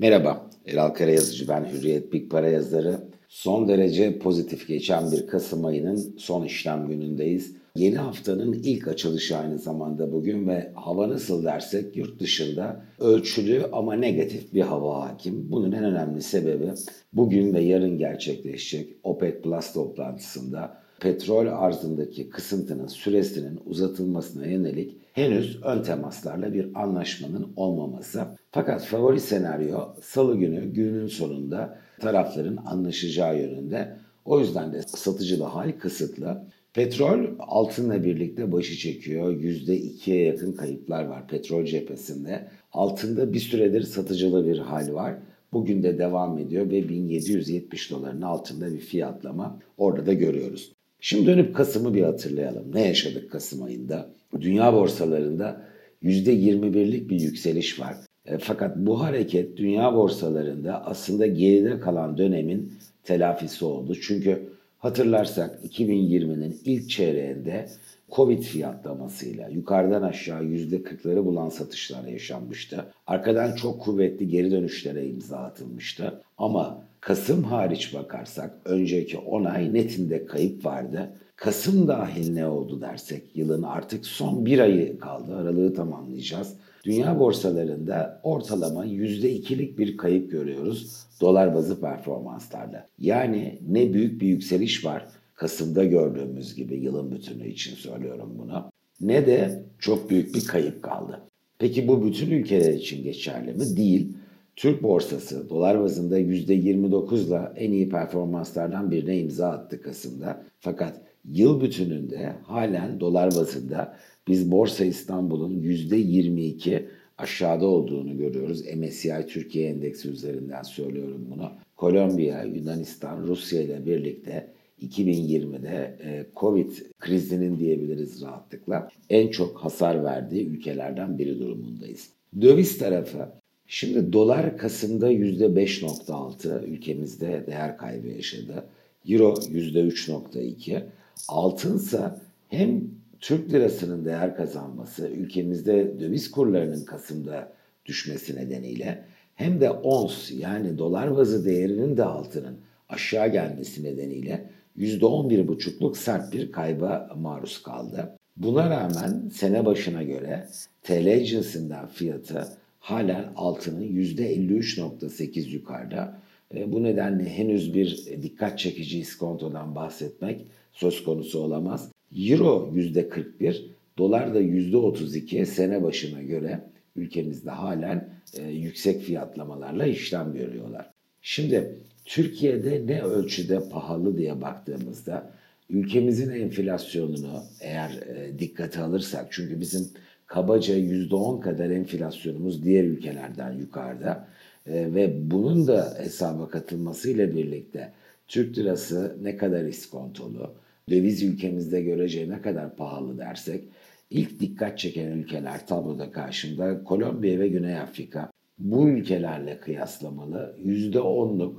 Merhaba, Eral Karayazıcı ben Hürriyet Big Para yazarı. Son derece pozitif geçen bir Kasım ayının son işlem günündeyiz. Yeni haftanın ilk açılışı aynı zamanda bugün ve hava nasıl dersek yurt dışında ölçülü ama negatif bir hava hakim. Bunun en önemli sebebi bugün ve yarın gerçekleşecek OPEC Plus toplantısında petrol arzındaki kısıntının süresinin uzatılmasına yönelik henüz ön temaslarla bir anlaşmanın olmaması. Fakat favori senaryo salı günü günün sonunda tarafların anlaşacağı yönünde. O yüzden de satıcı da hal kısıtlı. Petrol altınla birlikte başı çekiyor. %2'ye yakın kayıplar var petrol cephesinde. Altında bir süredir satıcılı bir hal var. Bugün de devam ediyor ve 1770 doların altında bir fiyatlama orada da görüyoruz. Şimdi dönüp Kasım'ı bir hatırlayalım. Ne yaşadık Kasım ayında? Dünya borsalarında %21'lik bir yükseliş var. E, fakat bu hareket dünya borsalarında aslında geride kalan dönemin telafisi oldu. Çünkü hatırlarsak 2020'nin ilk çeyreğinde Covid fiyatlamasıyla yukarıdan aşağı %40'ları bulan satışlar yaşanmıştı. Arkadan çok kuvvetli geri dönüşlere imza atılmıştı. Ama Kasım hariç bakarsak önceki 10 ay netinde kayıp vardı. Kasım dahil ne oldu dersek yılın artık son bir ayı kaldı. Aralığı tamamlayacağız. Dünya borsalarında ortalama %2'lik bir kayıp görüyoruz dolar bazı performanslarda. Yani ne büyük bir yükseliş var Kasım'da gördüğümüz gibi yılın bütünü için söylüyorum bunu. Ne de çok büyük bir kayıp kaldı. Peki bu bütün ülkeler için geçerli mi? Değil. Türk borsası dolar bazında %29'la en iyi performanslardan birine imza attı Kasım'da. Fakat yıl bütününde halen dolar bazında biz Borsa İstanbul'un %22 aşağıda olduğunu görüyoruz. MSCI Türkiye Endeksi üzerinden söylüyorum bunu. Kolombiya, Yunanistan, Rusya ile birlikte 2020'de e, Covid krizinin diyebiliriz rahatlıkla en çok hasar verdiği ülkelerden biri durumundayız. Döviz tarafı Şimdi dolar Kasım'da %5.6 ülkemizde değer kaybı yaşadı. Euro %3.2. Altınsa hem Türk lirasının değer kazanması, ülkemizde döviz kurlarının Kasım'da düşmesi nedeniyle hem de ons yani dolar bazı değerinin de altının aşağı gelmesi nedeniyle %11,5'luk sert bir kayba maruz kaldı. Buna rağmen sene başına göre TL cinsinden fiyatı halen altının %53.8 yukarıda. E, bu nedenle henüz bir dikkat çekici iskontodan bahsetmek söz konusu olamaz. Euro %41, dolar da %32 sene başına göre ülkemizde halen e, yüksek fiyatlamalarla işlem görüyorlar. Şimdi Türkiye'de ne ölçüde pahalı diye baktığımızda ülkemizin enflasyonunu eğer e, dikkate alırsak çünkü bizim kabaca %10 kadar enflasyonumuz diğer ülkelerden yukarıda e, ve bunun da hesaba katılmasıyla birlikte Türk lirası ne kadar iskontolu, döviz ülkemizde göreceği ne kadar pahalı dersek ilk dikkat çeken ülkeler tabloda karşımda Kolombiya ve Güney Afrika. Bu ülkelerle kıyaslamalı %10'luk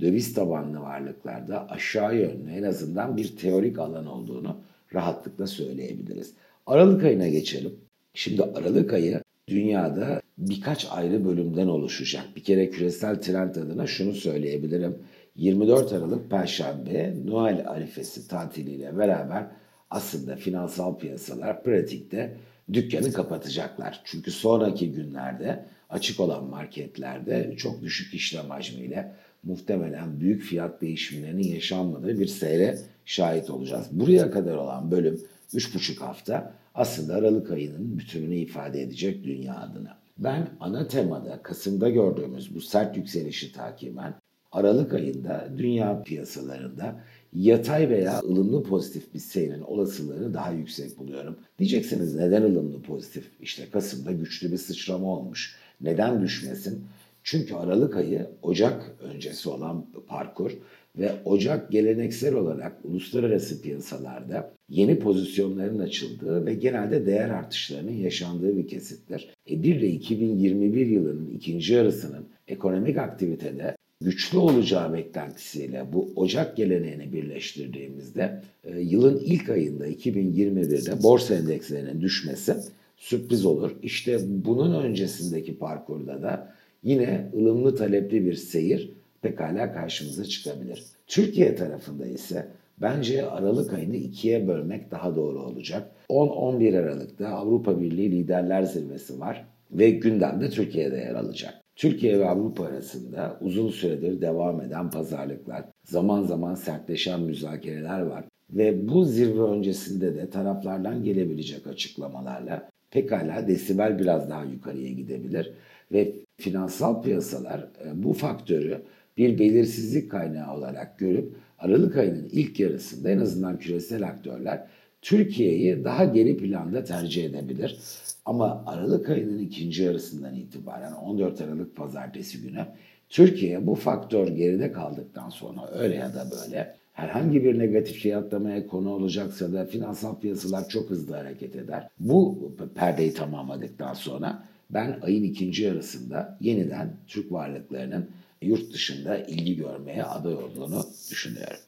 döviz tabanlı varlıklarda aşağı yönlü en azından bir teorik alan olduğunu rahatlıkla söyleyebiliriz. Aralık ayına geçelim. Şimdi Aralık ayı dünyada birkaç ayrı bölümden oluşacak. Bir kere küresel trend adına şunu söyleyebilirim. 24 Aralık Perşembe Noel arifesi tatiliyle beraber aslında finansal piyasalar pratikte dükkanı kapatacaklar. Çünkü sonraki günlerde açık olan marketlerde çok düşük işlem hacmiyle muhtemelen büyük fiyat değişimlerinin yaşanmadığı bir seyre şahit olacağız. Buraya kadar olan bölüm 3,5 hafta aslında Aralık ayının bütününü ifade edecek dünya adına. Ben ana temada Kasım'da gördüğümüz bu sert yükselişi takiben Aralık ayında dünya piyasalarında yatay veya ılımlı pozitif bir seyrin olasılığını daha yüksek buluyorum. Diyeceksiniz neden ılımlı pozitif? İşte Kasım'da güçlü bir sıçrama olmuş. Neden düşmesin? Çünkü Aralık ayı Ocak öncesi olan parkur ve Ocak geleneksel olarak uluslararası piyasalarda yeni pozisyonların açıldığı ve genelde değer artışlarının yaşandığı bir kesittir. E bir de 2021 yılının ikinci yarısının ekonomik aktivitede güçlü olacağı beklentisiyle bu Ocak geleneğini birleştirdiğimizde e, yılın ilk ayında 2021'de borsa endekslerinin düşmesi sürpriz olur. İşte bunun öncesindeki parkurda da yine ılımlı talepli bir seyir pekala karşımıza çıkabilir. Türkiye tarafında ise bence Aralık ayını ikiye bölmek daha doğru olacak. 10-11 Aralık'ta Avrupa Birliği Liderler Zirvesi var ve gündemde Türkiye'de yer alacak. Türkiye ve Avrupa arasında uzun süredir devam eden pazarlıklar, zaman zaman sertleşen müzakereler var ve bu zirve öncesinde de taraflardan gelebilecek açıklamalarla pekala desibel biraz daha yukarıya gidebilir ve finansal piyasalar e, bu faktörü bir belirsizlik kaynağı olarak görüp Aralık ayının ilk yarısında en azından küresel aktörler Türkiye'yi daha geri planda tercih edebilir. Ama Aralık ayının ikinci yarısından itibaren 14 Aralık pazartesi günü Türkiye bu faktör geride kaldıktan sonra öyle ya da böyle herhangi bir negatif fiyatlamaya konu olacaksa da finansal piyasalar çok hızlı hareket eder. Bu perdeyi tamamladıktan sonra ben ayın ikinci yarısında yeniden Türk varlıklarının yurt dışında ilgi görmeye aday olduğunu düşünüyorum.